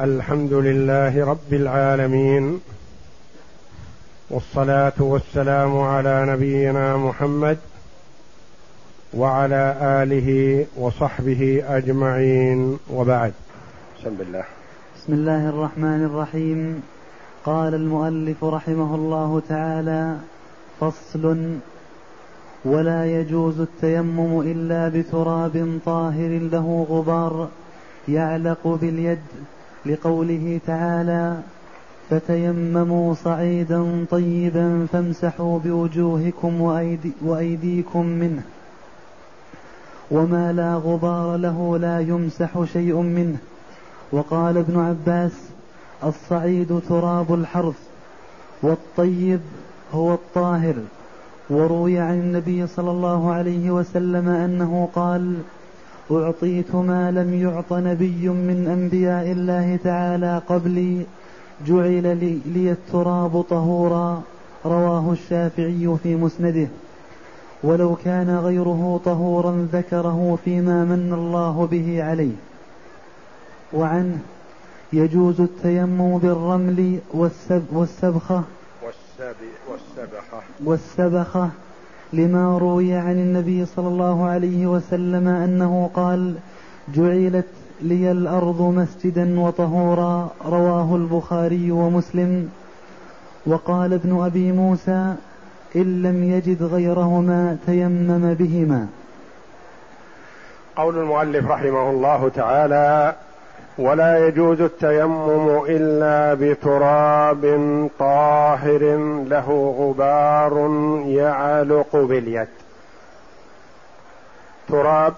الحمد لله رب العالمين والصلاة والسلام على نبينا محمد وعلى آله وصحبه أجمعين وبعد. بسم الله. بسم الله الرحمن الرحيم. قال المؤلف رحمه الله تعالى فصل ولا يجوز التيمم إلا بتراب طاهر له غبار يعلق باليد. لقوله تعالى فتيمموا صعيدا طيبا فامسحوا بوجوهكم وأيدي وأيديكم منه وما لا غبار له لا يمسح شيء منه. وقال ابن عباس الصعيد تراب الحرث والطيب هو الطاهر. وروي عن النبي صلى الله عليه وسلم أنه قال أعطيت ما لم يعط نبي من أنبياء الله تعالى قبلي. جعل لي, لي التراب طهورا. رواه الشافعي في مسنده. ولو كان غيره طهورا ذكره فيما من الله به عليه. وعنه يجوز التيمم بالرمل والسب والسبخة. والسبخة. والسبخة. لما روي عن النبي صلى الله عليه وسلم أنه قال جعلت لي الأرض مسجدا وطهورا رواه البخاري ومسلم. وقال ابن أبي موسى إن لم يجد غيرهما تيمم بهما. قول المؤلف رحمه الله تعالى ولا يجوز التيمم إلا بتراب طاهر له غبار يعلق باليد. تراب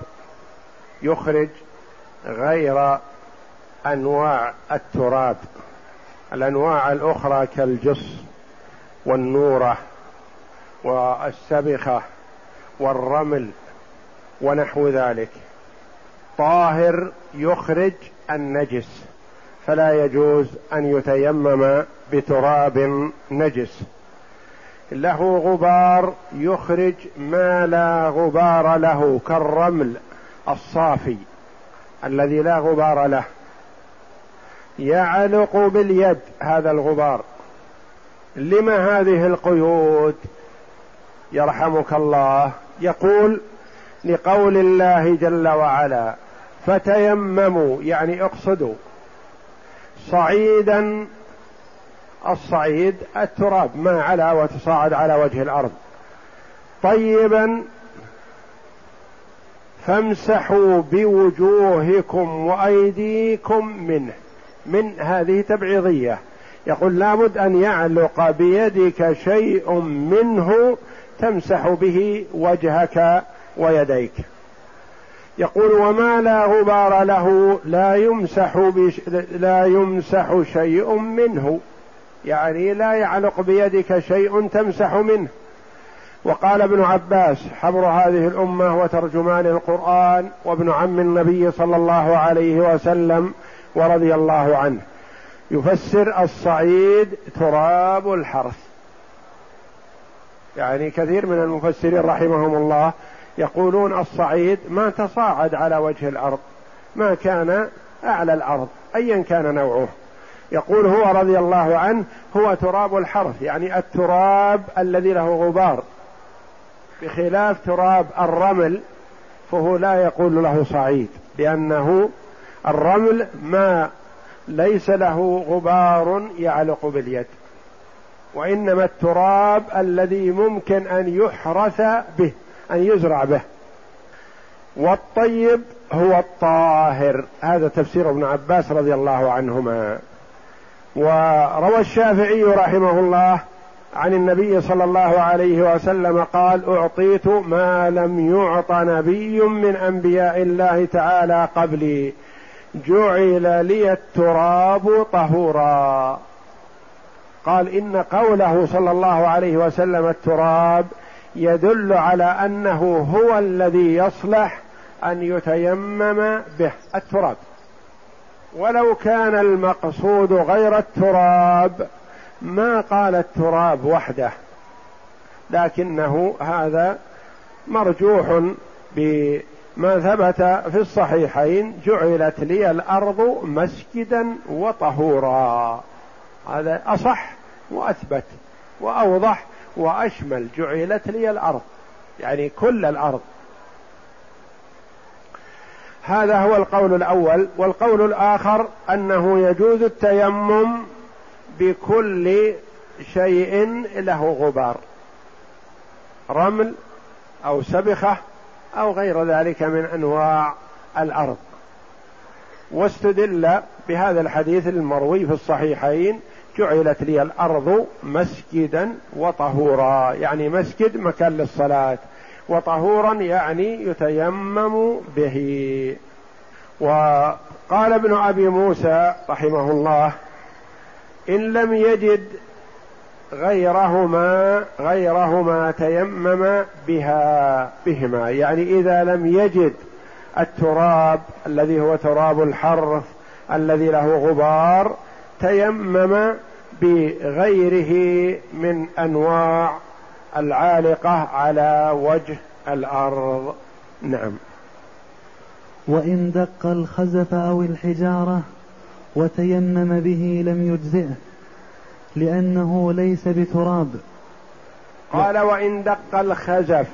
يخرج غير أنواع التراب الأنواع الأخرى كالجص والنورة والسبخة والرمل ونحو ذلك. طاهر يخرج النجس فلا يجوز أن يتيمم بتراب نجس. له غبار يخرج ما لا غبار له كالرمل الصافي الذي لا غبار له. يعلق باليد هذا الغبار. لما هذه القيود؟ يرحمك الله. يقول لقول الله جل وعلا فتيمموا يعني اقصدوا. صعيدا الصعيد التراب ما على وتصاعد على وجه الأرض. طيبا فامسحوا بوجوهكم وأيديكم منه من هذه تبعيضية. يقول لابد أن يعلق بيدك شيء منه تمسح به وجهك ويديك. يقول وما لا غبار له لا يمسح بش لا يمسح شيء منه. يعني لا يعلق بيدك شيء تمسح منه. وقال ابن عباس حبر هذه الأمة وترجمان القرآن وابن عم النبي صلى الله عليه وسلم ورضي الله عنه. يفسر الصعيد تراب الحرث. يعني كثير من المفسرين رحمهم الله يقولون الصعيد ما تصاعد على وجه الأرض ما كان أعلى الأرض ايا كان نوعه. يقول هو رضي الله عنه هو تراب الحرث يعني التراب الذي له غبار. بخلاف تراب الرمل فهو لا يقول له صعيد لأنه الرمل ما ليس له غبار يعلق باليد. وإنما التراب الذي ممكن أن يحرث به. أن يزرع به. والطيب هو الطاهر. هذا تفسير ابن عباس رضي الله عنهما. وروى الشافعي رحمه الله عن النبي صلى الله عليه وسلم قال أعطيت ما لم يعط نبي من أنبياء الله تعالى قبلي. جعل لي التراب طهورا. قال إن قوله صلى الله عليه وسلم التراب يدل على أنه هو الذي يصلح أن يتيمم به التراب. ولو كان المقصود غير التراب ما قال التراب وحده. لكنه هذا مرجوح ما ثبت في الصحيحين جعلت لي الأرض مسجدا وطهورا. هذا أصح وأثبت وأوضح وأشمل جعلت لي الأرض يعني كل الأرض. هذا هو القول الأول والقول الآخر أنه يجوز التيمم بكل شيء له غبار رمل أو سبخة أو غير ذلك من أنواع الأرض. واستدل بهذا الحديث المروي في الصحيحين جعلت لي الأرض مسجدا وطهورا يعني مسجد مكان للصلاة. وطهورا يعني يتيمم به. وقال ابن أبي موسى رحمه الله إن لم يجد غيرهما غيرهما تيمم بها بهما. يعني إذا لم يجد التراب الذي هو تراب الحرث الذي له غبار تيمم بغيره من أنواع العالقة على وجه الأرض. نعم. وإن دق الخزف أو الحجارة وتيمم به لم يجزئه لأنه ليس بتراب. قال وإن دق الخزف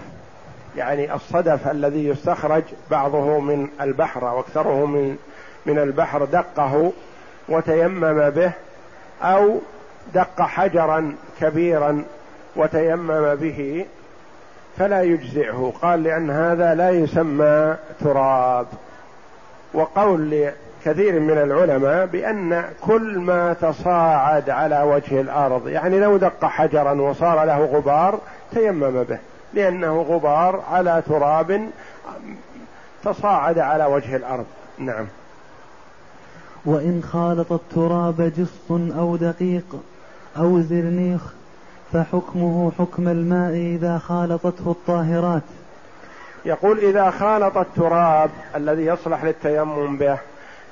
يعني الصدف الذي يستخرج بعضه من البحر واكثره من من البحر دقه وتيمم به أو دق حجرا كبيرا وتيمم به فلا يجزئه. قال لأن هذا لا يسمى تراب. وقول كثير من العلماء بأن كل ما تصاعد على وجه الأرض يعني لو دق حجرا وصار له غبار تيمم به لأنه غبار على تراب تصاعد على وجه الأرض. نعم. وإن خالط التراب جص أو دقيق أو زرنيخ فحكمه حكم الماء إذا خالطته الطاهرات. يقول إذا خالط التراب الذي يصلح للتيمم به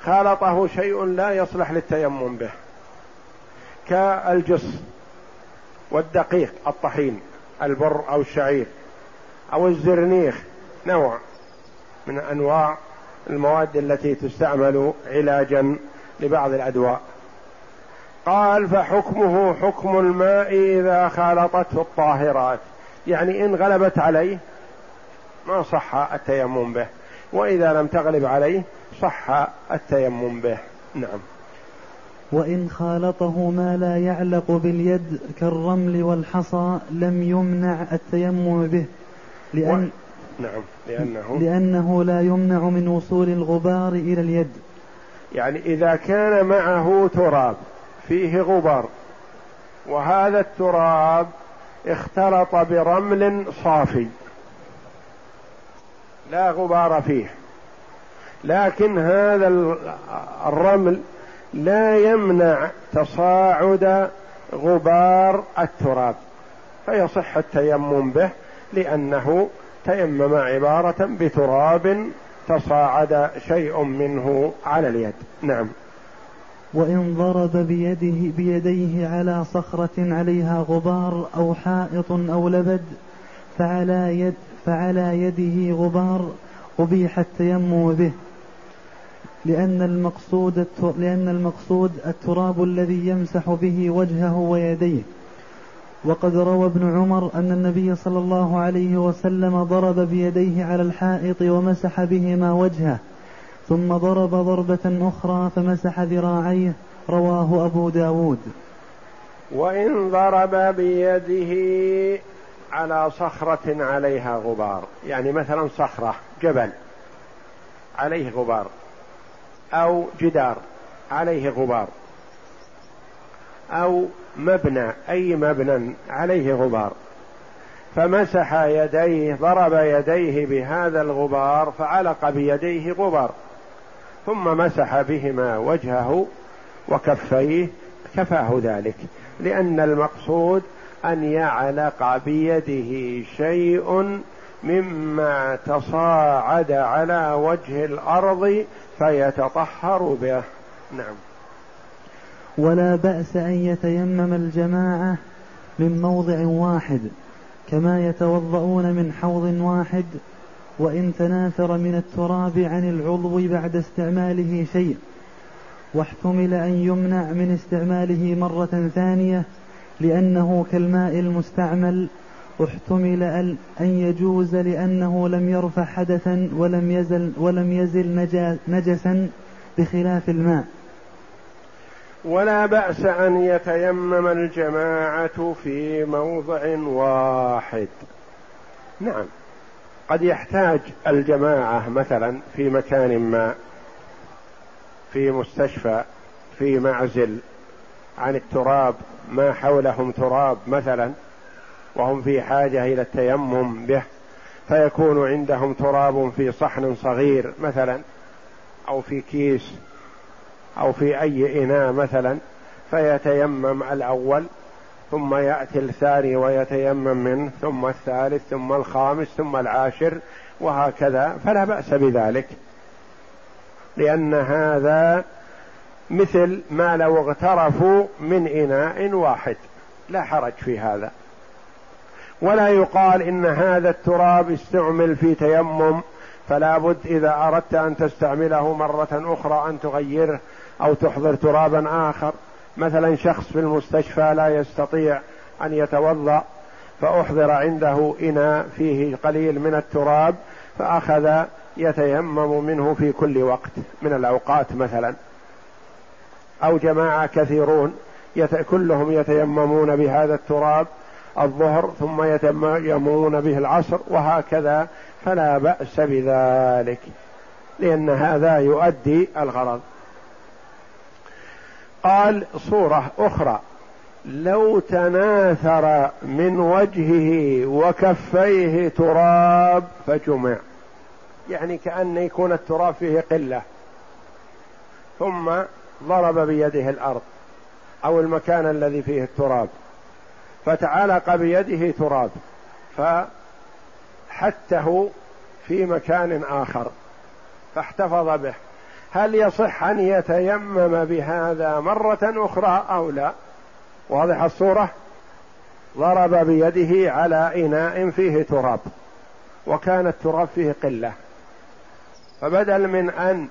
خالطه شيء لا يصلح للتيمم به كالجص والدقيق الطحين البر أو الشعير أو الزرنيخ نوع من أنواع المواد التي تستعمل علاجا لبعض الأدواء. قال فحكمه حكم الماء إذا خالطته الطاهرات. يعني إن غلبت عليه ما صح التيمم به وإذا لم تغلب عليه صح التيمم به. نعم. وإن خالطه ما لا يعلق باليد كالرمل والحصى لم يمنع التيمم به لأن. نعم لأنه لأنه لا يمنع من وصول الغبار إلى اليد. يعني إذا كان معه تراب فيه غبار وهذا التراب اختلط برمل صافي لا غبار فيه. لكن هذا الرمل لا يمنع تصاعد غبار التراب فيصح التيمم به لأنه تيمم عبارة بتراب تصاعد شيء منه على اليد. نعم. وإن ضرب بيده بيديه على صخرة عليها غبار أو حائط أو لبد فعلى يد فعلى يده غبار أبيح التيمم به. لأن المقصود لأن المقصود التراب الذي يمسح به وجهه ويديه. وقد روى ابن عمر أن النبي صلى الله عليه وسلم ضرب بيديه على الحائط ومسح بهما وجهه ثم ضرب ضربة أخرى فمسح ذراعيه رواه أبو داود. وإن ضرب بيده على صخرة عليها غبار يعني مثلا صخرة جبل عليه غبار أو جدار عليه غبار. أو مبنى أي مبنى عليه غبار. فمسح يديه ضرب يديه بهذا الغبار فعلق بيديه غبار. ثم مسح بهما وجهه وكفيه كفاه ذلك. لأن المقصود أن يعلق بيده شيء مما تصاعد على وجه الأرض فيتطهر به. نعم. ولا بأس أن يتيمم الجماعة من موضع واحد كما يتوضؤون من حوض واحد وإن تناثر من التراب عن العضو بعد استعماله شيء. واحتمل أن يمنع من استعماله مرة ثانية لأنه كالماء المستعمل. احتمل أن يجوز لأنه لم يرفع حدثا ولم يزل ولم يزل نجسا بخلاف الماء. ولا بأس أن يتيمم الجماعة في موضع واحد. نعم. قد يحتاج الجماعة مثلا في مكان ما في مستشفى في معزل عن التراب ما حولهم تراب مثلا وهم في حاجة إلى التيمم به فيكون عندهم تراب في صحن صغير مثلا أو في كيس أو في أي إناء مثلا فيتيمم الأول ثم يأتي الثاني ويتيمم منه ثم الثالث ثم الخامس ثم العاشر وهكذا. فلا بأس بذلك. لأن هذا مثل ما لو اغترفوا من إناء واحد. لا حرج في هذا. ولا يقال إن هذا التراب استعمل في تيمم. فلا بد إذا أردت أن تستعمله مرة أخرى أن تغيره. أو تحضر ترابا آخر. مثلا شخص في المستشفى لا يستطيع أن يتوضأ فأحضر عنده إناء فيه قليل من التراب فأخذ يتيمم منه في كل وقت من الأوقات مثلا. أو جماعة كثيرون يت... كلهم يتيممون بهذا التراب الظهر ثم يتيممون به العصر وهكذا فلا بأس بذلك لأن هذا يؤدي الغرض. قال صورة أخرى. لو تناثر من وجهه وكفيه تراب فجمع. يعني كأن يكون التراب فيه قلة. ثم ضرب بيده الأرض أو المكان الذي فيه التراب. فتعلق بيده تراب. فحته في مكان آخر. فاحتفظ به. هل يصح أن يتيمم بهذا مرة أخرى أو لا؟ واضح الصورة؟ ضرب بيده على إناء فيه تراب وكان التراب فيه قلة. فبدل من أن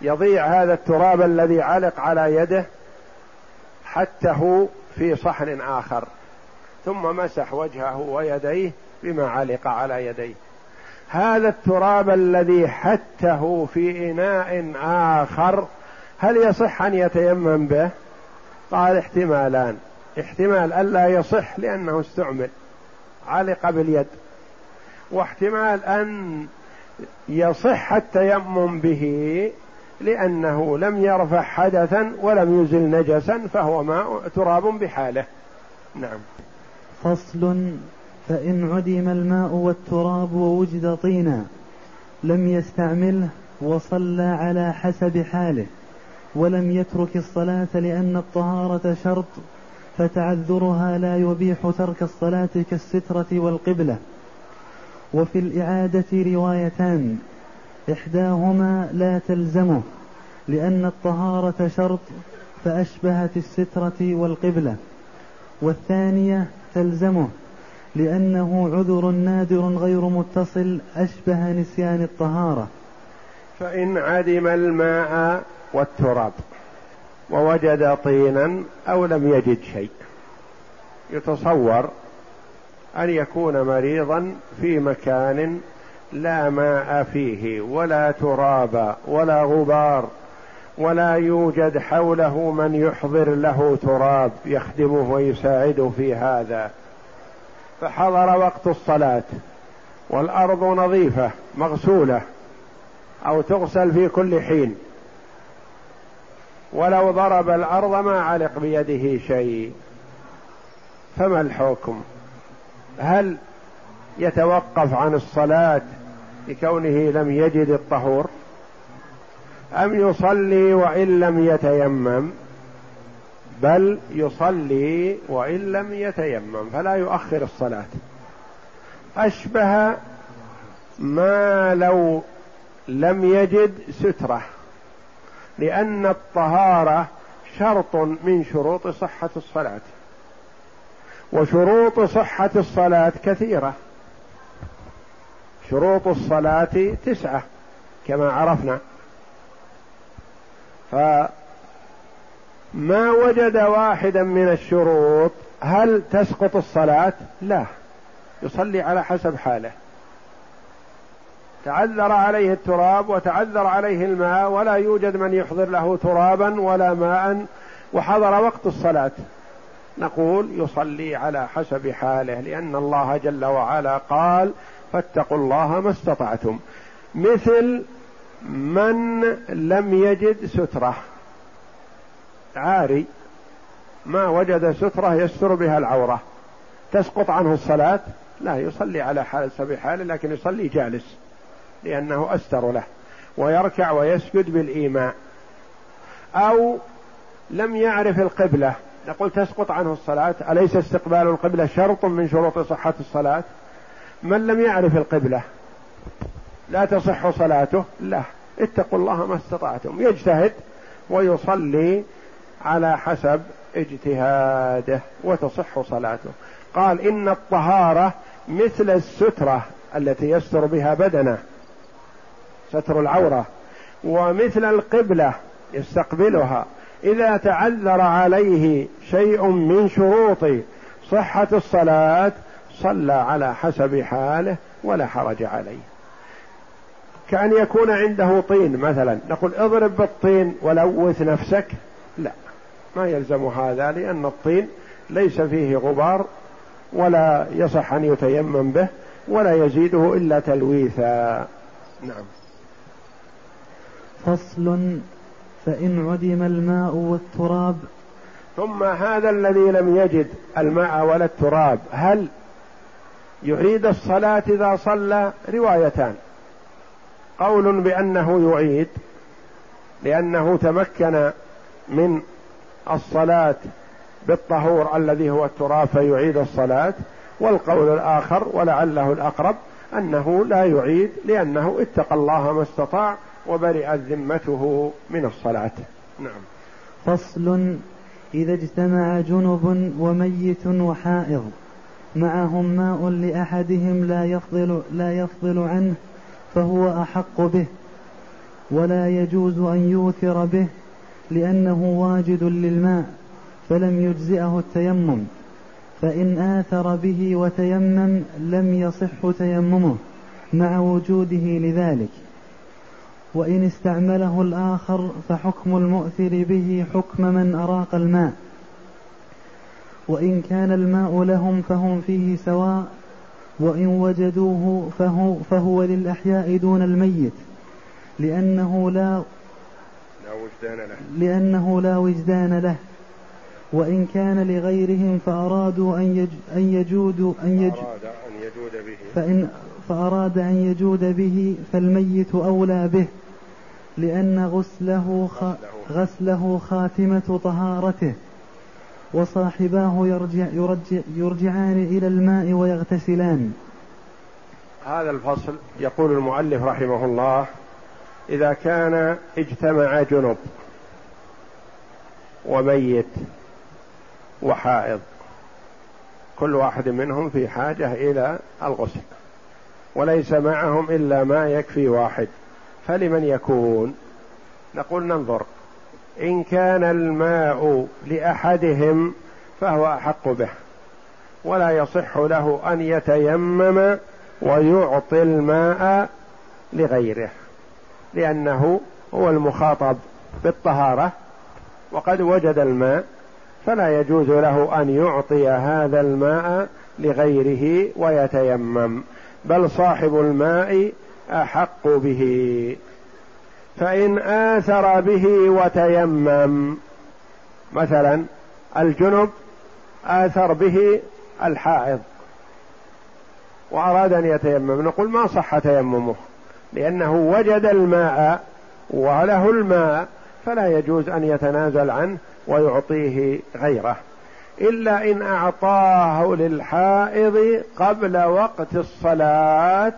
يضيع هذا التراب الذي علق على يده حتة في صحن آخر ثم مسح وجهه ويديه بما علق على يديه. هذا التراب الذي حتة في إناء آخر هل يصح أن يتيمم به؟ قال احتمالان. احتمال الا يصح لأنه استعمل علق باليد. واحتمال أن يصح التيمم به لأنه لم يرفع حدثا ولم يزل نجسا فهو ماء تراب بحاله. نعم. فصل فإن عدم الماء والتراب ووجد طينا لم يستعمله وصلى على حسب حاله ولم يترك الصلاة لأن الطهارة شرط فتعذرها لا يبيح ترك الصلاة كالسترة والقبلة. وفي الإعادة روايتان إحداهما لا تلزمه لأن الطهارة شرط فأشبهت السترة والقبلة والثانية تلزمه لأنه عذر نادر غير متصل أشبه نسيان الطهارة. فإن عدم الماء والتراب ووجد طينا أو لم يجد شيء يتصور أن يكون مريضا في مكان لا ماء فيه ولا تراب ولا غبار ولا يوجد حوله من يحضر له تراب يخدمه ويساعده في هذا. فحضر وقت الصلاة والأرض نظيفة مغسولة أو تغسل في كل حين. ولو ضرب الأرض ما علق بيده شيء. فما الحكم؟ هل يتوقف عن الصلاة لكونه لم يجد الطهور؟ أم يصلي وإن لم يتيمم؟ بل يصلي وإن لم يتيمم فلا يؤخر الصلاة. أشبه ما لو لم يجد سترة لأن الطهارة شرط من شروط صحة الصلاة. وشروط صحة الصلاة كثيرة. شروط الصلاة تسعة كما عرفنا. فما وجد واحدا من الشروط هل تسقط الصلاة؟ لا. يصلي على حسب حاله. تعذر عليه التراب وتعذر عليه الماء ولا يوجد من يحضر له ترابا ولا ماء وحضر وقت الصلاة. نقول يصلي على حسب حاله لأن الله جل وعلا قال فاتقوا الله ما استطعتم. مثل من لم يجد سترة. عاري ما وجد سترة يستر بها العورة. تسقط عنه الصلاة؟ لا يصلي على حسب حاله لكن يصلي جالس لأنه أستر له ويركع ويسجد بالإيماء. أو لم يعرف القبلة. نقول تسقط عنه الصلاة. أليس استقبال القبلة شرط من شروط صحة الصلاة؟ من لم يعرف القبلة؟ لا تصح صلاته؟ لا. اتقوا الله ما استطعتم. يجتهد ويصلي على حسب اجتهاده وتصح صلاته. قال إن الطهارة مثل السترة التي يستر بها بدنه ستر العورة ومثل القبلة يستقبلها. إذا تعذر عليه شيء من شروط صحة الصلاة صلى على حسب حاله ولا حرج عليه. كأن يكون عنده طين مثلا نقول اضرب بالطين ولوث نفسك. ما يلزم هذا لأن الطين ليس فيه غبار ولا يصح أن يتيمم به ولا يزيده إلا تلويثا. نعم. فصل. فإن عدم الماء والتراب. ثم هذا الذي لم يجد الماء ولا التراب هل يعيد الصلاة إذا صلى؟ روايتان. قول بأنه يعيد لأنه تمكن من الصلاة بالطهور الذي هو التراب فيعيد الصلاة والقول الآخر ولعله الأقرب أنه لا يعيد لأنه اتقى الله ما استطاع وبرئت ذمته من الصلاة. نعم. فصل إذا اجتمع جنب وميت وحائض معهم ماء لأحدهم لا يفضل لا يفضل عنه فهو أحق به ولا يجوز أن يوثر به. لأنه واجد للماء فلم يجزئه التيمم. فإن آثر به وتيمم لم يصح تيممه مع وجوده لذلك. وإن استعمله الآخر فحكم المؤثر به حكم من أراق الماء. وإن كان الماء لهم فهم فيه سواء وإن وجدوه فهو, فهو للأحياء دون الميت لأنه لا لا وجدان له. لأنه لا وجدان له. وإن كان لغيرهم فأرادوا أن يج أن يجودوا أن, يج فأراد أن يجود به. فإن فأراد أن يجود به فالميت أولى به لأن غسله. غسله خاتمة طهارته وصاحباه يرجع يرجع يرجعان إلى الماء ويغتسلان. هذا الفصل يقول المؤلف رحمه الله إذا كان اجتمع جنب وميت وحائض كل واحد منهم في حاجة إلى الغسل وليس معهم إلا ما يكفي واحد فلمن يكون؟ نقول ننظر. إن كان الماء لأحدهم فهو أحق به ولا يصح له أن يتيمم ويعطي الماء لغيره. لأنه هو المخاطب بالطهارة وقد وجد الماء فلا يجوز له أن يعطي هذا الماء لغيره ويتيمم بل صاحب الماء أحق به. فإن آثر به وتيمم مثلا الجنب آثر به الحائض وأراد أن يتيمم نقول ما صح تيممه؟ لأنه وجد الماء وله الماء فلا يجوز أن يتنازل عنه ويعطيه غيره. إلا إن أعطاه للحائض قبل وقت الصلاة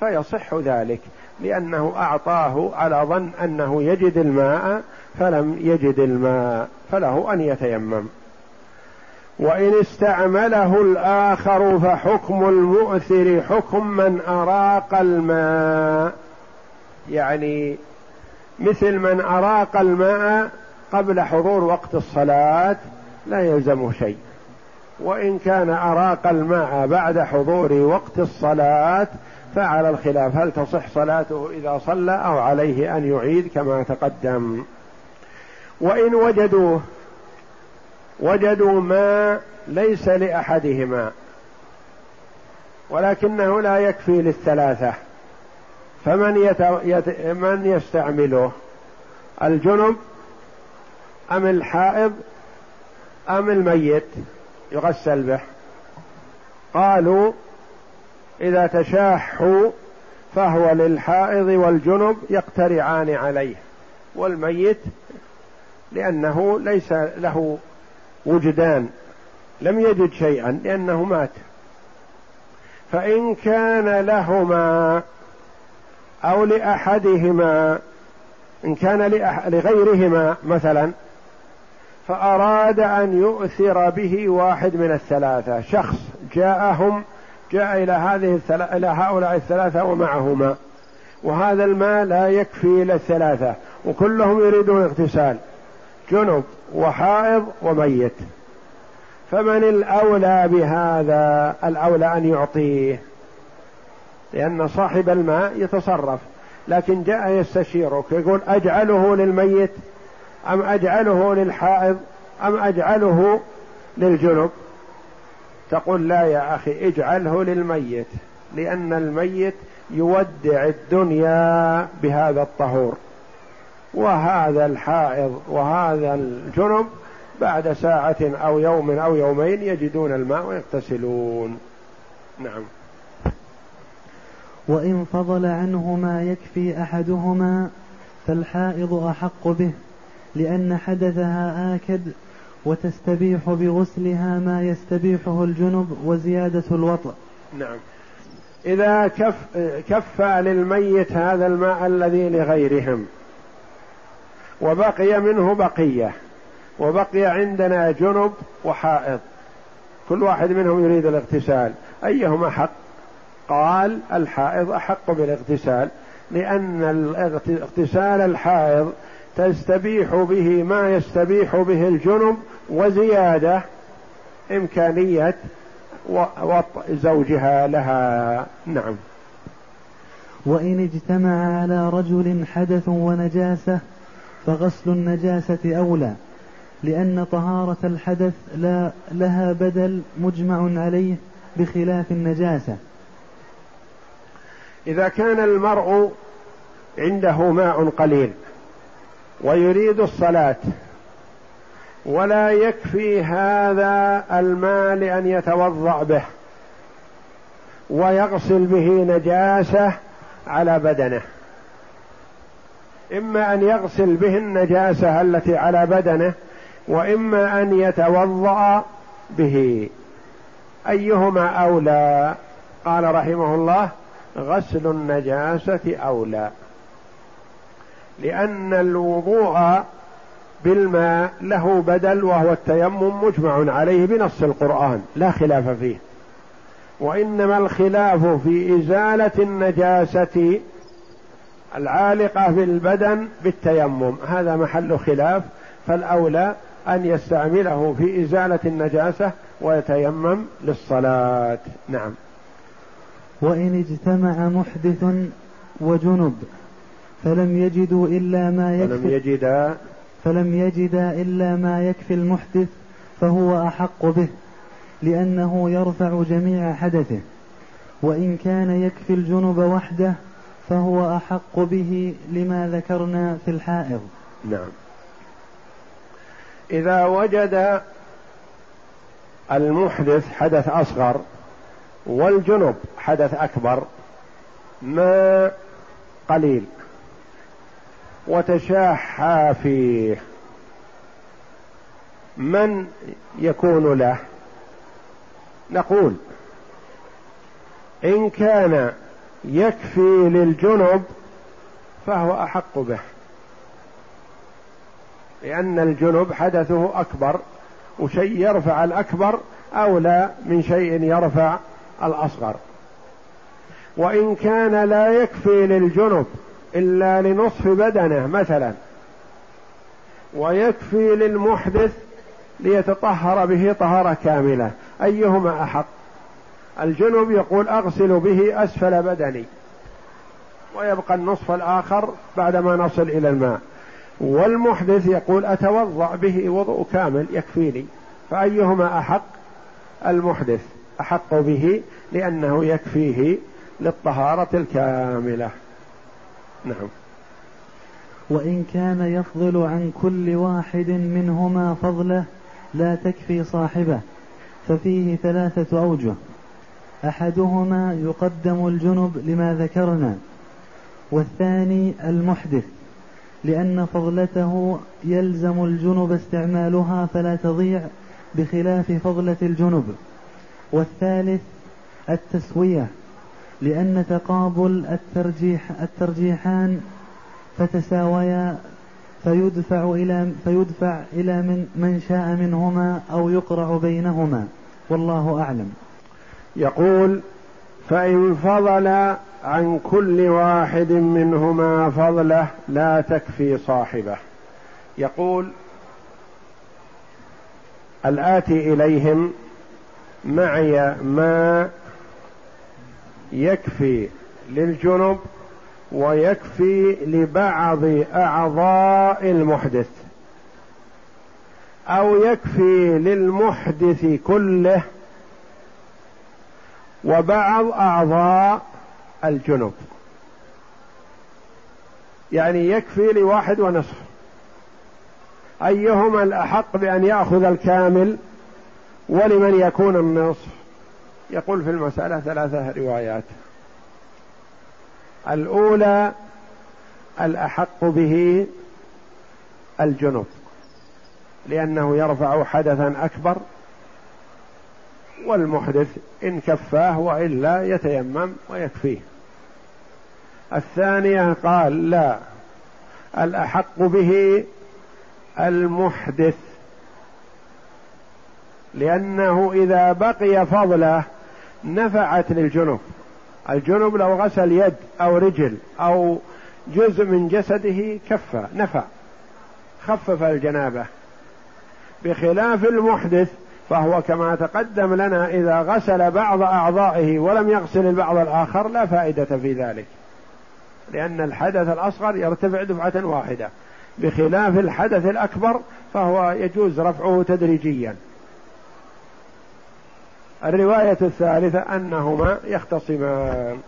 فيصح ذلك لأنه أعطاه على ظن أنه يجد الماء فلم يجد الماء فله أن يتيمم. وإن استعمله الآخر فحكم المؤثر حكم من أراق الماء. يعني مثل من أراق الماء قبل حضور وقت الصلاة لا يلزمه شيء. وإن كان أراق الماء بعد حضور وقت الصلاة فعلى الخلاف هل تصح صلاته إذا صلى أو عليه أن يعيد كما تقدم؟ وإن وجدوه وجدوا ما ليس لأحدهما ولكنه لا يكفي للثلاثة. فمن يت... يت... من يستعمله؟ الجنب أم الحائض أم الميت؟ يغسل به. قالوا إذا تشاحوا فهو للحائض والجنب يقترعان عليه والميت لأنه ليس له وجدان لم يجد شيئا لأنه مات. فإن كان لهما أو لأحدهما إن كان لغيرهما مثلا فأراد أن يؤثر به واحد من الثلاثة. شخص جاءهم جاء إلى هذه إلى هؤلاء الثلاثة ومعهما. وهذا الماء لا يكفي للثلاثة وكلهم يريدون اغتسال. جنب وحائض وميت. فمن الأولى بهذا الأولى أن يعطيه لأن صاحب الماء يتصرف. لكن جاء يستشيرك يقول أجعله للميت أم أجعله للحائض أم أجعله للجنب؟ تقول لا يا أخي اجعله للميت لأن الميت يودع الدنيا بهذا الطهور. وهذا الحائض وهذا الجنب بعد ساعة أو يوم أو يومين يجدون الماء ويغتسلون. نعم. وإن فضل عنه ما يكفي أحدهما فالحائض أحق به لأن حدثها آكد وتستبيح بغسلها ما يستبيحه الجنب وزيادة الوطأ. نعم. إذا كف كفى للميت هذا الماء الذي لغيرهم وبقي منه بقية وبقي عندنا جنب وحائض كل واحد منهم يريد الاغتسال. أيهما حق؟ قال الحائض أحق بالاغتسال لأن اغتسال الحائض تستبيح به ما يستبيح به الجنب وزيادة إمكانية وطء زوجها لها. نعم. وإن اجتمع على رجل حدث ونجاسة فغسل النجاسة أولى لأن طهارة الحدث لا لها بدل مجمع عليه بخلاف النجاسة. إذا كان المرء عنده ماء قليل ويريد الصلاة ولا يكفي هذا الماء لأن يتوضأ به ويغسل به نجاسة على بدنه. إما أن يغسل به النجاسة التي على بدنه وإما أن يتوضأ به. أيهما أولى؟ قال رحمه الله غسل النجاسة أولى. لأن الوضوء بالماء له بدل وهو التيمم مجمع عليه بنص القرآن لا خلاف فيه. وإنما الخلاف في إزالة النجاسة العالقة في البدن بالتيمم هذا محل خلاف فالأولى أن يستعمله في إزالة النجاسة ويتيمم للصلاة. نعم. وإن اجتمع محدث وجنب فلم يجدوا إلا ما يكفي فلم يجدا فلم يجدا إلا ما يكفي المحدث فهو أحق به لأنه يرفع جميع حدثه. وإن كان يكفي الجنب وحده فهو أحق به لما ذكرنا في الحائض. نعم. إذا وجد المحدث حدث أصغر والجنب حدث أكبر ما قليل وتشاحى فيه من يكون له؟ نقول إن كان يكفي للجنب فهو أحق به. لأن الجنب حدثه أكبر وشيء يرفع الأكبر أولى من شيء يرفع الأصغر. وإن كان لا يكفي للجنب إلا لنصف بدنه مثلا ويكفي للمحدث ليتطهر به طهارة كاملة أيهما أحق؟ الجنب يقول أغسل به أسفل بدني. ويبقى النصف الآخر بعدما نصل إلى الماء. والمحدث يقول أتوضأ به وضوء كامل يكفيني. فأيهما أحق؟ المحدث أحق به لأنه يكفيه للطهارة الكاملة. نعم. وإن كان يفضل عن كل واحد منهما فضله لا تكفي صاحبه ففيه ثلاثة أوجه. أحدهما يقدم الجنب لما ذكرنا والثاني المحدث لأن فضلته يلزم الجنب استعمالها فلا تضيع بخلاف فضلة الجنب. والثالث التسوية لأن تقابل الترجيح الترجيحان فتساويا فيدفع إلى فيدفع إلى من من شاء منهما أو يقرع بينهما والله أعلم. يقول فإن فضل عن كل واحد منهما فضله لا تكفي صاحبه. يقول الآتي إليهم معي ما يكفي للجنب ويكفي لبعض أعضاء المحدث أو يكفي للمحدث كله وبعض أعضاء الجنب يعني يكفي لواحد ونصف. أيهما الأحق بأن يأخذ الكامل ولمن يكون النصف؟ يقول في المسألة ثلاثة روايات. الأولى الأحق به الجنب لأنه يرفع حدثا أكبر والمحدث إن كفاه وإلا يتيمم ويكفيه. الثانية قال لا الأحق به المحدث لأنه إذا بقي فضله نفعت للجنب. الجنب لو غسل يد أو رجل أو جزء من جسده كفى نفع خفف الجنابة. بخلاف المحدث فهو كما تقدم لنا إذا غسل بعض أعضائه ولم يغسل البعض الآخر لا فائدة في ذلك. لأن الحدث الأصغر يرتفع دفعة واحدة. بخلاف الحدث الأكبر فهو يجوز رفعه تدريجيا. الرواية الثالثة أنهما يختصمان.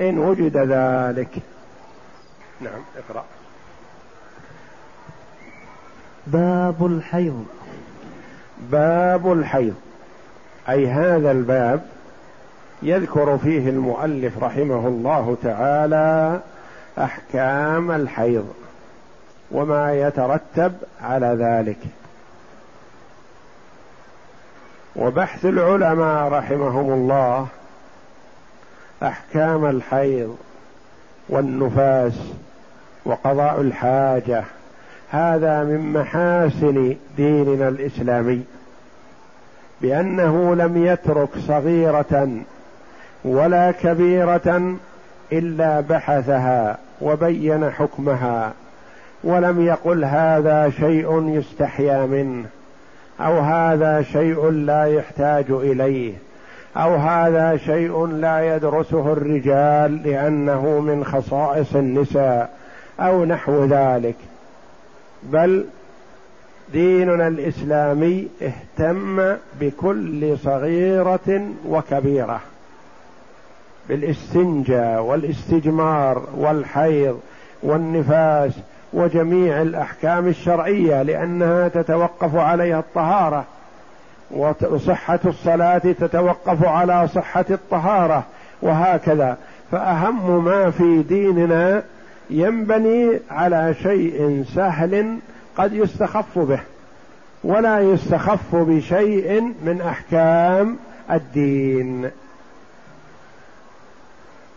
إن وجد ذلك. نعم اقرأ. باب الحيض. باب الحيض. أي هذا الباب يذكر فيه المؤلف رحمه الله تعالى أحكام الحيض وما يترتب على ذلك. وبحث العلماء رحمهم الله أحكام الحيض والنفاس وقضاء الحاجة هذا من محاسن ديننا الإسلامي بأنه لم يترك صغيرة ولا كبيرة إلا بحثها وبين حكمها ولم يقل هذا شيء يستحيا منه أو هذا شيء لا يحتاج إليه أو هذا شيء لا يدرسه الرجال لأنه من خصائص النساء أو نحو ذلك. بل ديننا الإسلامي اهتم بكل صغيرة وكبيرة بالإستنجاء والاستجمار والحيض والنفاس وجميع الأحكام الشرعية لأنها تتوقف عليها الطهارة وصحة الصلاة تتوقف على صحة الطهارة وهكذا. فأهم ما في ديننا ينبني على شيء سهل قد يستخف به ولا يستخف بشيء من أحكام الدين.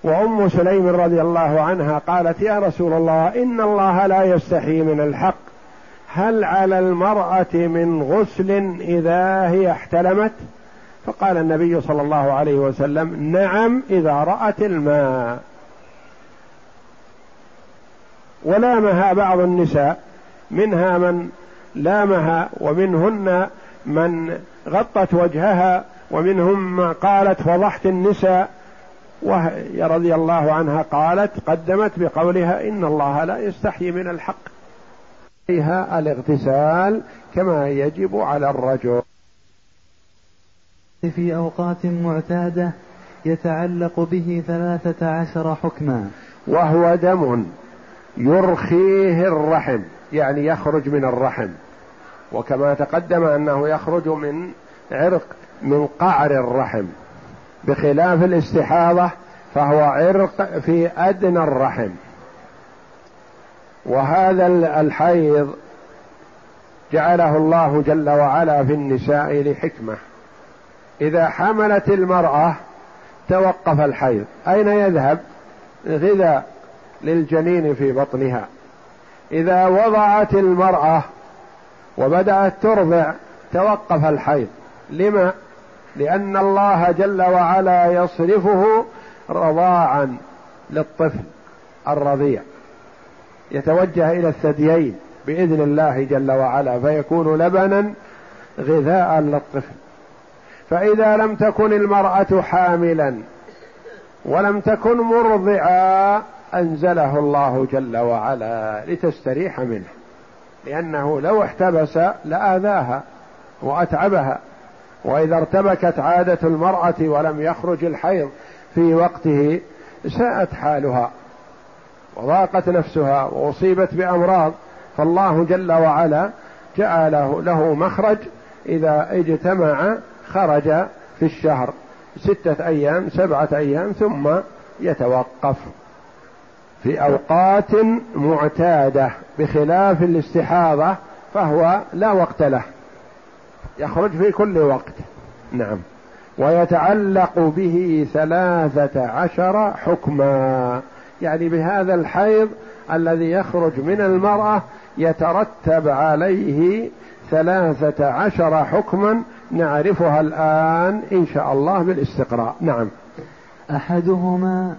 وأم سليم رضي الله عنها قالت يا رسول الله إن الله لا يستحي من الحق. هل على المرأة من غسل إذا هي احتلمت؟ فقال النبي صلى الله عليه وسلم نعم إذا رأت الماء. ولامها بعض النساء منها من لامها ومنهن من غطت وجهها ومنهم ما قالت فضحت النساء. وهي رضي الله عنها قالت قدمت بقولها إن الله لا يستحي من الحق. فيها الاغتسال كما يجب على الرجل. في أوقات معتادة يتعلق به ثلاثة عشر حكما. وهو دم. يرخيه الرحم يعني يخرج من الرحم. وكما تقدم أنه يخرج من عرق من قعر الرحم. بخلاف الاستحاضة فهو عرق في أدنى الرحم. وهذا الحيض جعله الله جل وعلا في النساء لحكمة. إذا حملت المرأة توقف الحيض. أين يذهب؟ غذاء. للجنين في بطنها. إذا وضعت المرأة وبدأت ترضع توقف الحيض. لما؟ لأن الله جل وعلا يصرفه رضاعا للطفل الرضيع. يتوجه إلى الثديين بإذن الله جل وعلا فيكون لبنا غذاء للطفل. فإذا لم تكن المرأة حاملا ولم تكن مرضعا أنزله الله جل وعلا لتستريح منه لأنه لو احتبس لآذاها وأتعبها وإذا ارتبكت عادة المرأة ولم يخرج الحيض في وقته ساءت حالها وضاقت نفسها وأصيبت بأمراض فالله جل وعلا جعل له مخرج إذا اجتمع خرج في الشهر ستة أيام سبعة أيام ثم يتوقف. في أوقات معتادة بخلاف الاستحاضة فهو لا وقت له. يخرج في كل وقت. نعم. ويتعلق به ثلاثة عشر حكما. يعني بهذا الحيض الذي يخرج من المرأة يترتب عليه ثلاثة عشر حكما نعرفها الآن إن شاء الله بالاستقراء. نعم. أحدهما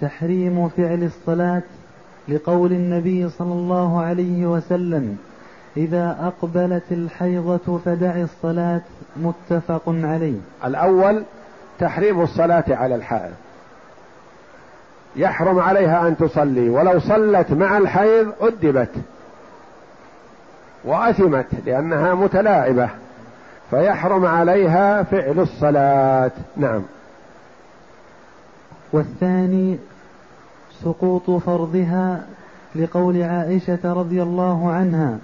تحريم فعل الصلاة لقول النبي صلى الله عليه وسلم إذا أقبلت الحيضة فدع الصلاة متفق عليه. الأول تحريم الصلاة على الحائض. يحرم عليها أن تصلي ولو صلت مع الحيض أدبت وأثمت لأنها متلاعبة فيحرم عليها فعل الصلاة. نعم. والثاني سقوط فرضها لقول عائشة رضي الله عنها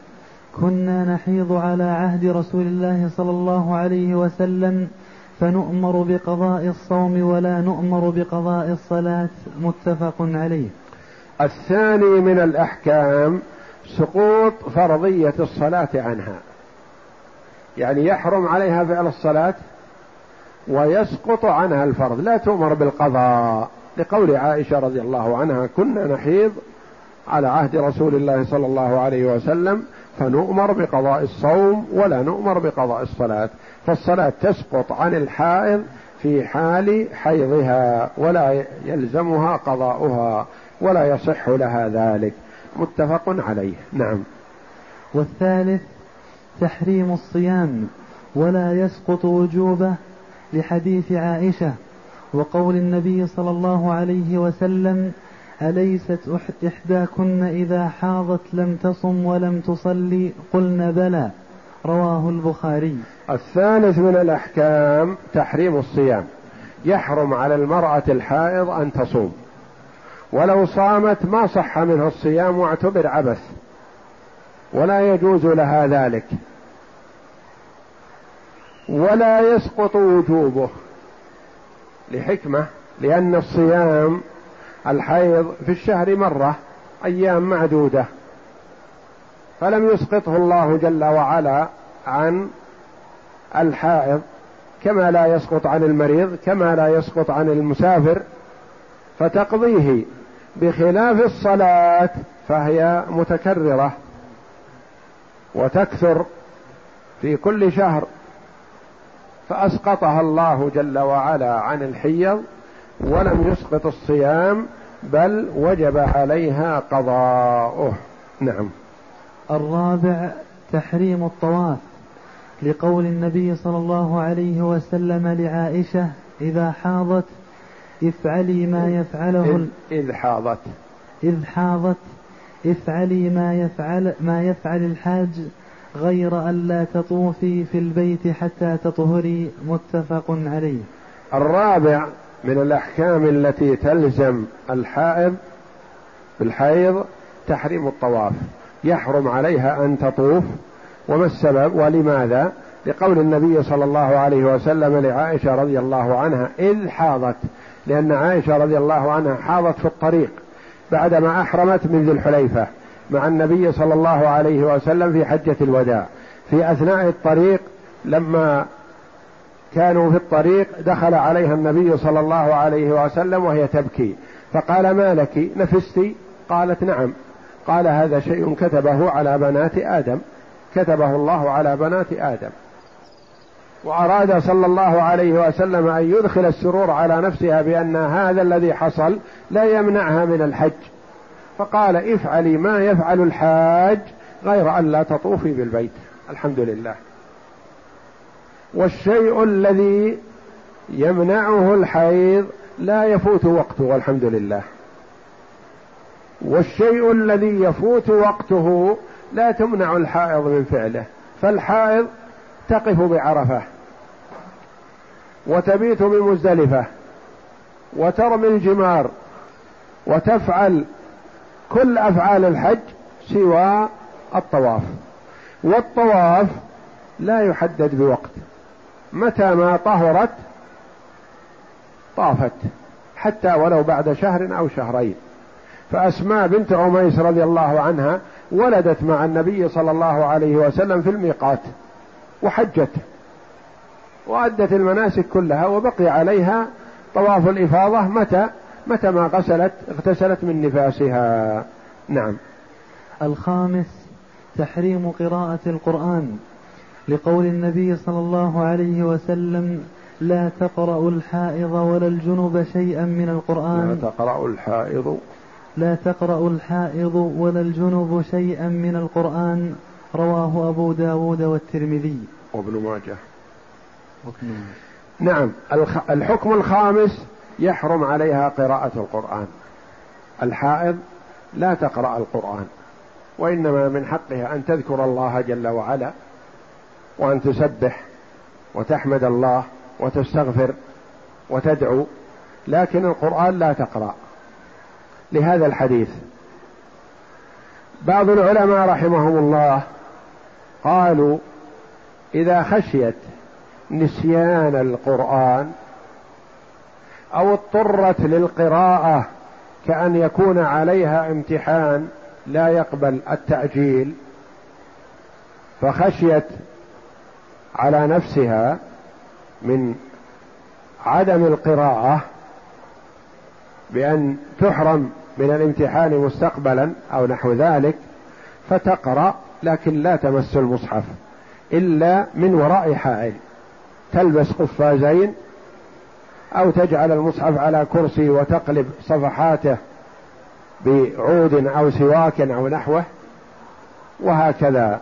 كنا نحيض على عهد رسول الله صلى الله عليه وسلم فنؤمر بقضاء الصوم ولا نؤمر بقضاء الصلاة. متفق عليه. الثاني من الأحكام سقوط فرضية الصلاة عنها. يعني يحرم عليها فعل الصلاة ويسقط عنها الفرض. لا تؤمر بالقضاء. لقول عائشة رضي الله عنها كنا نحيض على عهد رسول الله صلى الله عليه وسلم فنؤمر بقضاء الصوم ولا نؤمر بقضاء الصلاة. فالصلاة تسقط عن الحائض في حال حيضها ولا يلزمها قضاؤها ولا يصح لها ذلك. متفق عليه. نعم. والثالث تحريم الصيام ولا يسقط وجوبه لحديث عائشة وقول النبي صلى الله عليه وسلم أليست إحداكن إذا حاضت لم تصم ولم تصلي؟ قلن بلى. رواه البخاري. الثالث من الأحكام تحريم الصيام. يحرم على المرأة الحائض أن تصوم. ولو صامت ما صح منها الصيام واعتبر عبث. ولا يجوز لها ذلك. ولا يسقط وجوبه. لحكمة لأن الصيام الحيض في الشهر مرة أيام معدودة. فلم يسقطه الله جل وعلا عن الحائض كما لا يسقط عن المريض كما لا يسقط عن المسافر. فتقضيه بخلاف الصلاة فهي متكررة وتكثر في كل شهر. فأسقطها الله جل وعلا عن الحيض ولم يسقط الصيام بل وجب عليها قضاؤه. نعم. الرابع تحريم الطواف لقول النبي صلى الله عليه وسلم لعائشة إذا حاضت افعلي ما يفعله إذ, إذ حاضت. إذ حاضت افعلي ما يفعل ما يفعل الحاج غير ألا تطوفي في البيت حتى تطهري متفق عليه. الرابع من الأحكام التي تلزم الحائض في الحيض تحريم الطواف. يحرم عليها أن تطوف. وما السبب؟ ولماذا؟ لقول النبي صلى الله عليه وسلم لعائشة رضي الله عنها إذ حاضت. لأن عائشة رضي الله عنها حاضت في الطريق بعدما أحرمت من ذي الحليفة. مع النبي صلى الله عليه وسلم في حجة الوداع. في أثناء الطريق لما كانوا في الطريق دخل عليها النبي صلى الله عليه وسلم وهي تبكي. فقال ما لك؟ نفست؟ قالت نعم. قال هذا شيء كتبه على بنات آدم. كتبه الله على بنات آدم. وأراد صلى الله عليه وسلم أن يدخل السرور على نفسها بأن هذا الذي حصل لا يمنعها من الحج. فقال افعلي ما يفعل الحاج غير أن لا تطوفي بالبيت. الحمد لله. والشيء الذي يمنعه الحيض لا يفوت وقته والحمد لله. والشيء الذي يفوت وقته لا تمنع الحائض من فعله فالحائض تقف بعرفة وتبيت بمزدلفة وترمي الجمار وتفعل كل أفعال الحج سوى الطواف. والطواف لا يحدد بوقت. متى ما طهرت طافت. حتى ولو بعد شهر أو شهرين. فأسماء بنت عميس رضي الله عنها ولدت مع النبي صلى الله عليه وسلم في الميقات وحجت. وأدت المناسك كلها وبقي عليها طواف الإفاضة متى؟ متى ما غسلت؟ اغتسلت من نفاسها. نعم. الخامس تحريم قراءة القرآن. لقول النبي صلى الله عليه وسلم لا تقرأ الحائض ولا الجنب شيئا من القرآن. لا تقرأ الحائض. لا تقرأ الحائض ولا الجنب شيئا من القرآن. رواه أبو داود والترمذي. وابن ماجه. نعم. الحكم الخامس يحرم عليها قراءة القرآن. الحائض لا تقرأ القرآن وإنما من حقها أن تذكر الله جل وعلا وأن تسبح وتحمد الله وتستغفر وتدعو لكن القرآن لا تقرأ. لهذا الحديث بعض العلماء رحمهم الله قالوا إذا خشيت نسيان القرآن أو اضطرت للقراءة كأن يكون عليها امتحان لا يقبل التأجيل فخشيت على نفسها من عدم القراءة بأن تحرم من الامتحان مستقبلا أو نحو ذلك فتقرأ لكن لا تمس المصحف إلا من وراء حائل. تلبس قفازين أو تجعل المصحف على كرسي وتقلب صفحاته بعود أو سواك أو نحوه وهكذا.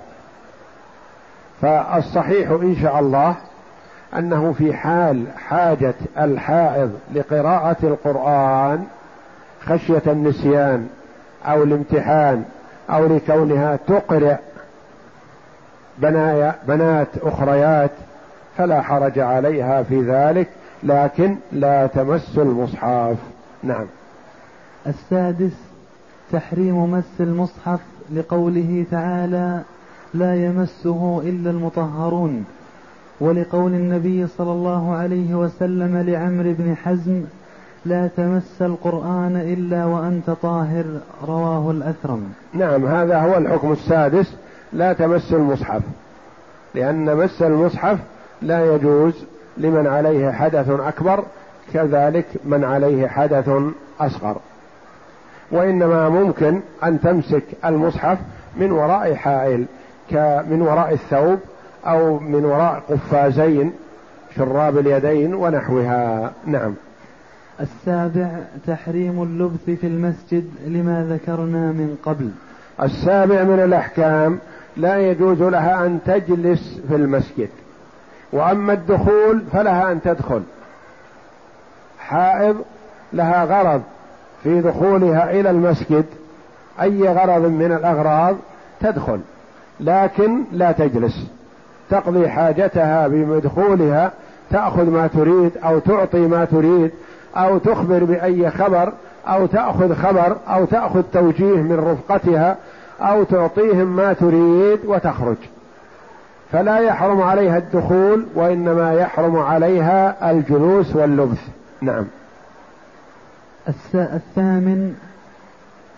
فالصحيح إن شاء الله أنه في حال حاجة الحائض لقراءة القرآن خشية النسيان أو الامتحان أو لكونها تقرأ بنات أخريات فلا حرج عليها في ذلك. لكن لا تمس المصحف. نعم. السادس تحريم مس المصحف لقوله تعالى لا يمسه إلا المطهرون ولقول النبي صلى الله عليه وسلم لعمرو بن حزم لا تمس القرآن إلا وأنت طاهر رواه الأثرم. نعم هذا هو الحكم السادس لا تمس المصحف لأن مس المصحف لا يجوز لمن عليه حدث أكبر كذلك من عليه حدث أصغر. وإنما ممكن أن تمسك المصحف من وراء حائل من وراء الثوب أو من وراء قفازين شراب اليدين ونحوها. نعم. السابع تحريم اللبث في المسجد لما ذكرنا من قبل. السابع من الأحكام لا يجوز لها أن تجلس في المسجد. وأما الدخول فلها أن تدخل. حائض لها غرض في دخولها إلى المسجد. أي غرض من الأغراض؟ تدخل. لكن لا تجلس. تقضي حاجتها بدخولها تأخذ ما تريد أو تعطي ما تريد أو تخبر بأي خبر أو تأخذ خبر أو تأخذ توجيه من رفقتها أو تعطيهم ما تريد وتخرج. فلا يحرم عليها الدخول وإنما يحرم عليها الجلوس واللبث نعم. الثامن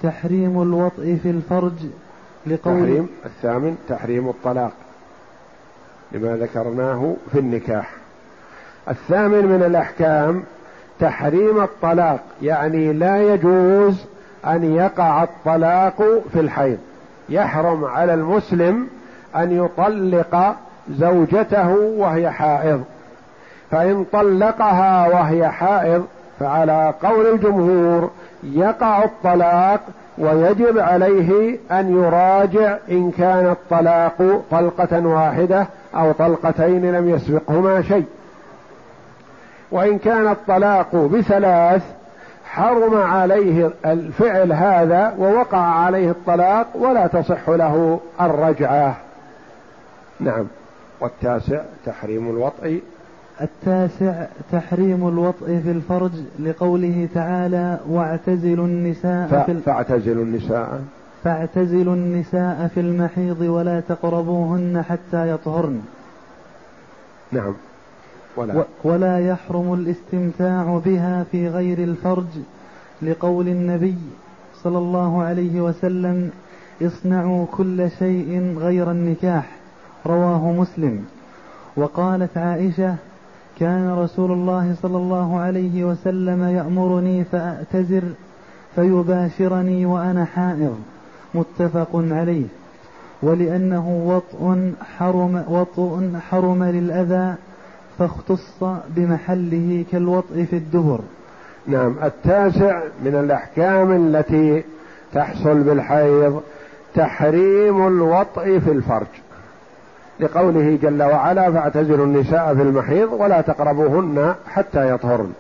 تحريم الوطء في الفرج لقول تحريم الثامن تحريم الطلاق. لما ذكرناه في النكاح. الثامن من الأحكام تحريم الطلاق. يعني لا يجوز أن يقع الطلاق في الحيض. يحرم على المسلم أن يطلق زوجته وهي حائض. فإن طلقها وهي حائض فعلى قول الجمهور يقع الطلاق ويجب عليه أن يراجع إن كان الطلاق طلقة واحدة أو طلقتين لم يسبقهما شيء. وإن كان الطلاق بثلاث حرم عليه الفعل هذا ووقع عليه الطلاق ولا تصح له الرجعة. نعم. والتاسع تحريم الوطء التاسع تحريم الوطء في الفرج لقوله تعالى واعتزلوا النساء ف... في فاعتزلوا النساء. فاعتزلوا النساء في المحيض ولا تقربوهن حتى يطهرن. نعم. ولا, و... ولا يحرم الاستمتاع بها في غير الفرج لقول النبي صلى الله عليه وسلم اصنعوا كل شيء غير النكاح. رواه مسلم. وقالت عائشة كان رسول الله صلى الله عليه وسلم يأمرني فأعتذر فيباشرني وأنا حائض. متفق عليه. ولأنه وطء حرم وطء حرم للأذى فاختص بمحله كالوطء في الدبر. نعم التاسع من الأحكام التي تحصل بالحيض تحريم الوطء في الفرج. لقوله جل وعلا فاعتزلوا النساء في المحيض ولا تقربوهن حتى يطهرن.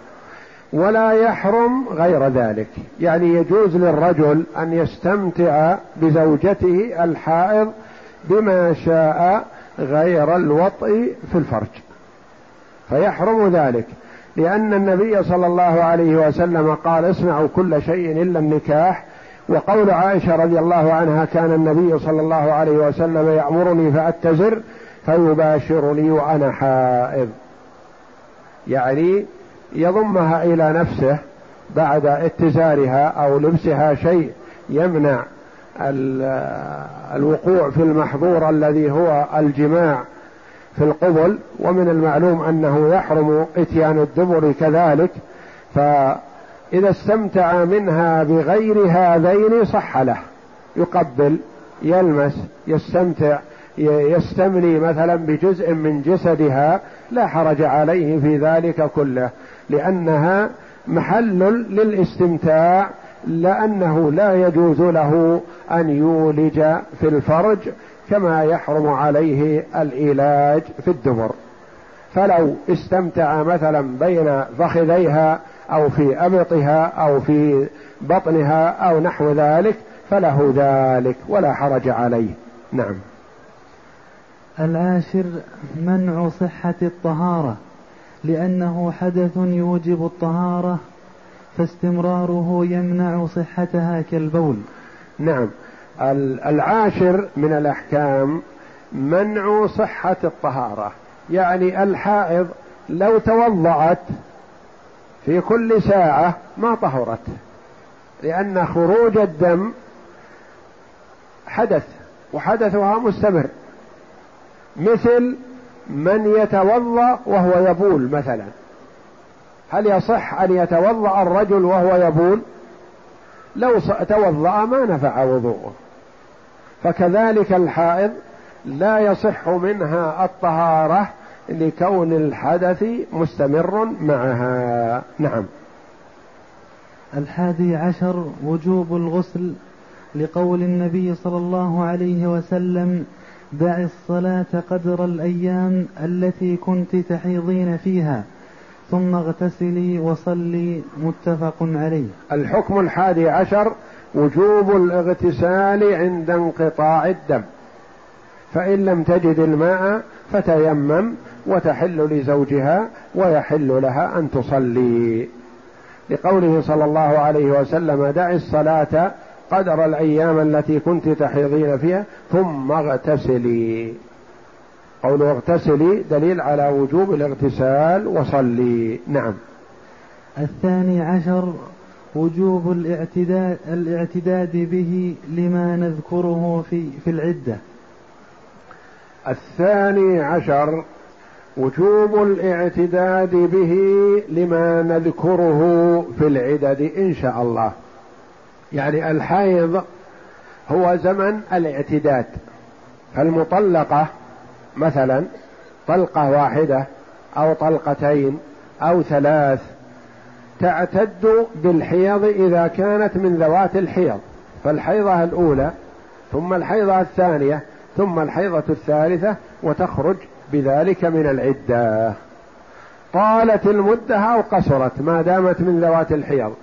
ولا يحرم غير ذلك. يعني يجوز للرجل أن يستمتع بزوجته الحائض بما شاء غير الوطء في الفرج. فيحرم ذلك. لأن النبي صلى الله عليه وسلم قال اصنعوا كل شيء إلا النكاح وقول عائشة رضي الله عنها كان النبي صلى الله عليه وسلم يأمرني فأتزر فيباشرني وأنا حائض. يعني يضمها إلى نفسه بعد اتزارها أو لبسها شيء يمنع الوقوع في المحظور الذي هو الجماع في القبل ومن المعلوم أنه يحرم إتيان الدبر كذلك فاذا استمتع منها بغير هذين صح له. يقبل يلمس يستمتع يستمني مثلا بجزء من جسدها لا حرج عليه في ذلك كله لأنها محل للاستمتاع لأنه لا يجوز له أن يولج في الفرج كما يحرم عليه العلاج في الدبر. فلو استمتع مثلا بين فخذيها أو في أبطها أو في بطنها أو نحو ذلك فله ذلك ولا حرج عليه. نعم. العاشر منع صحة الطهارة لأنه حدث يوجب الطهارة فاستمراره يمنع صحتها كالبول. نعم. العاشر من الأحكام منع صحة الطهارة يعني الحائض لو توضعت في كل ساعة ما طهرت لأن خروج الدم حدث وحدثها مستمر. مثل من يتوضأ وهو يبول مثلا. هل يصح أن يتوضأ الرجل وهو يبول؟ لو توضأ ما نفع وضوءه. فكذلك الحائض لا يصح منها الطهارة لكون الحدث مستمر معها. نعم. الحادي عشر وجوب الغسل لقول النبي صلى الله عليه وسلم دع الصلاة قدر الأيام التي كنت تحيضين فيها ثم اغتسلي وصلي. متفق عليه. الحكم الحادي عشر وجوب الاغتسال عند انقطاع الدم. فإن لم تجد الماء فتيمم وتحل لزوجها ويحل لها أن تصلي. لقوله صلى الله عليه وسلم دع الصلاة قدر الأيام التي كنت تحيضين فيها ثم اغتسلي. قوله اغتسلي دليل على وجوب الاغتسال وصلي. نعم. الثاني عشر وجوب الاعتداد الاعتداد به لما نذكره في في العدة. الثاني عشر وجوب الاعتداد به لما نذكره في العدد إن شاء الله. يعني الحيض هو زمن الاعتداد. فالمطلقة مثلا طلقة واحدة أو طلقتين أو ثلاث تعتد بالحيض إذا كانت من ذوات الحيض. فالحيضة الأولى ثم الحيضة الثانية ثم الحيضة الثالثة وتخرج بذلك من العدة. طالت المدة أو قصرت ما دامت من ذوات الحيض.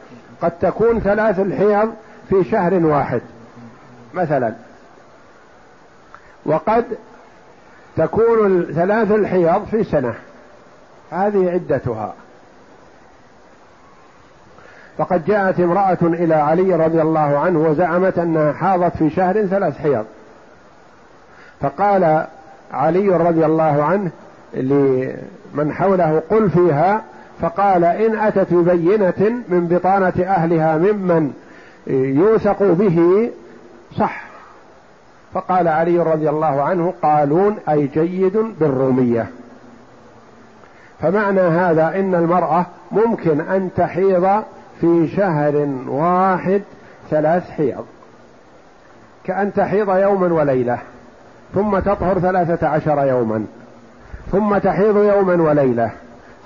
قد تكون ثلاث الحيض في شهر واحد مثلا. وقد تكون ثلاث الحيض في سنة. هذه عدتها. فقد جاءت امرأة إلى علي رضي الله عنه وزعمت أنها حاضت في شهر ثلاث حيض. فقال علي رضي الله عنه لمن حوله قل فيها فقال إن أتت ببينة من بطانة أهلها ممن يوثق به صح. فقال علي رضي الله عنه قالون أي جيد بالرومية. فمعنى هذا إن المرأة ممكن أن تحيض في شهر واحد ثلاث حيض كأن تحيض يوما وليلة. ثم تطهر ثلاثة عشر يوما ثم تحيض يوما وليلة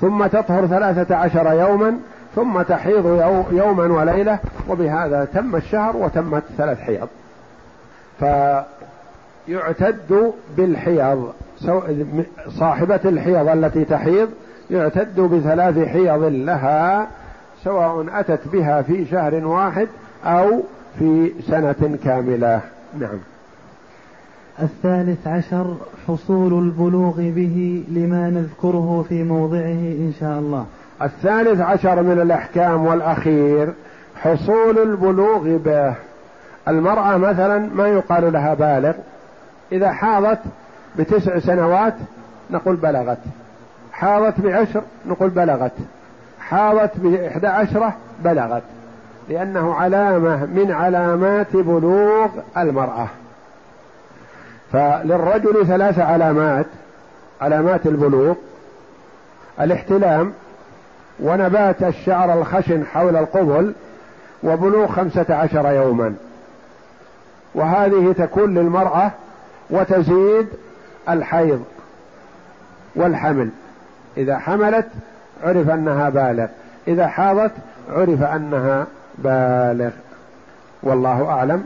ثم تطهر ثلاثة عشر يوما ثم تحيض يوما وليلة وبهذا تم الشهر وتمت ثلاث حيض. فيعتد بالحيض صاحبة الحيض التي تحيض يعتد بثلاث حيض لها سواء أتت بها في شهر واحد أو في سنة كاملة. نعم. الثالث عشر حصول البلوغ به لما نذكره في موضعه إن شاء الله. الثالث عشر من الأحكام والأخير حصول البلوغ به. المرأة مثلا ما يقال لها بالغ إذا حاضت بتسع سنوات نقول بلغت حاضت بعشر نقول بلغت حاضت بإحدى عشرة بلغت لأنه علامة من علامات بلوغ المرأة. فللرجل ثلاث علامات علامات البلوغ الاحتلام ونبات الشعر الخشن حول القبل وبلوغ خمسة عشر يوما. وهذه تكون للمرأة وتزيد الحيض والحمل. إذا حملت عرف أنها بالغ إذا حاضت عرف أنها بالغ. والله أعلم.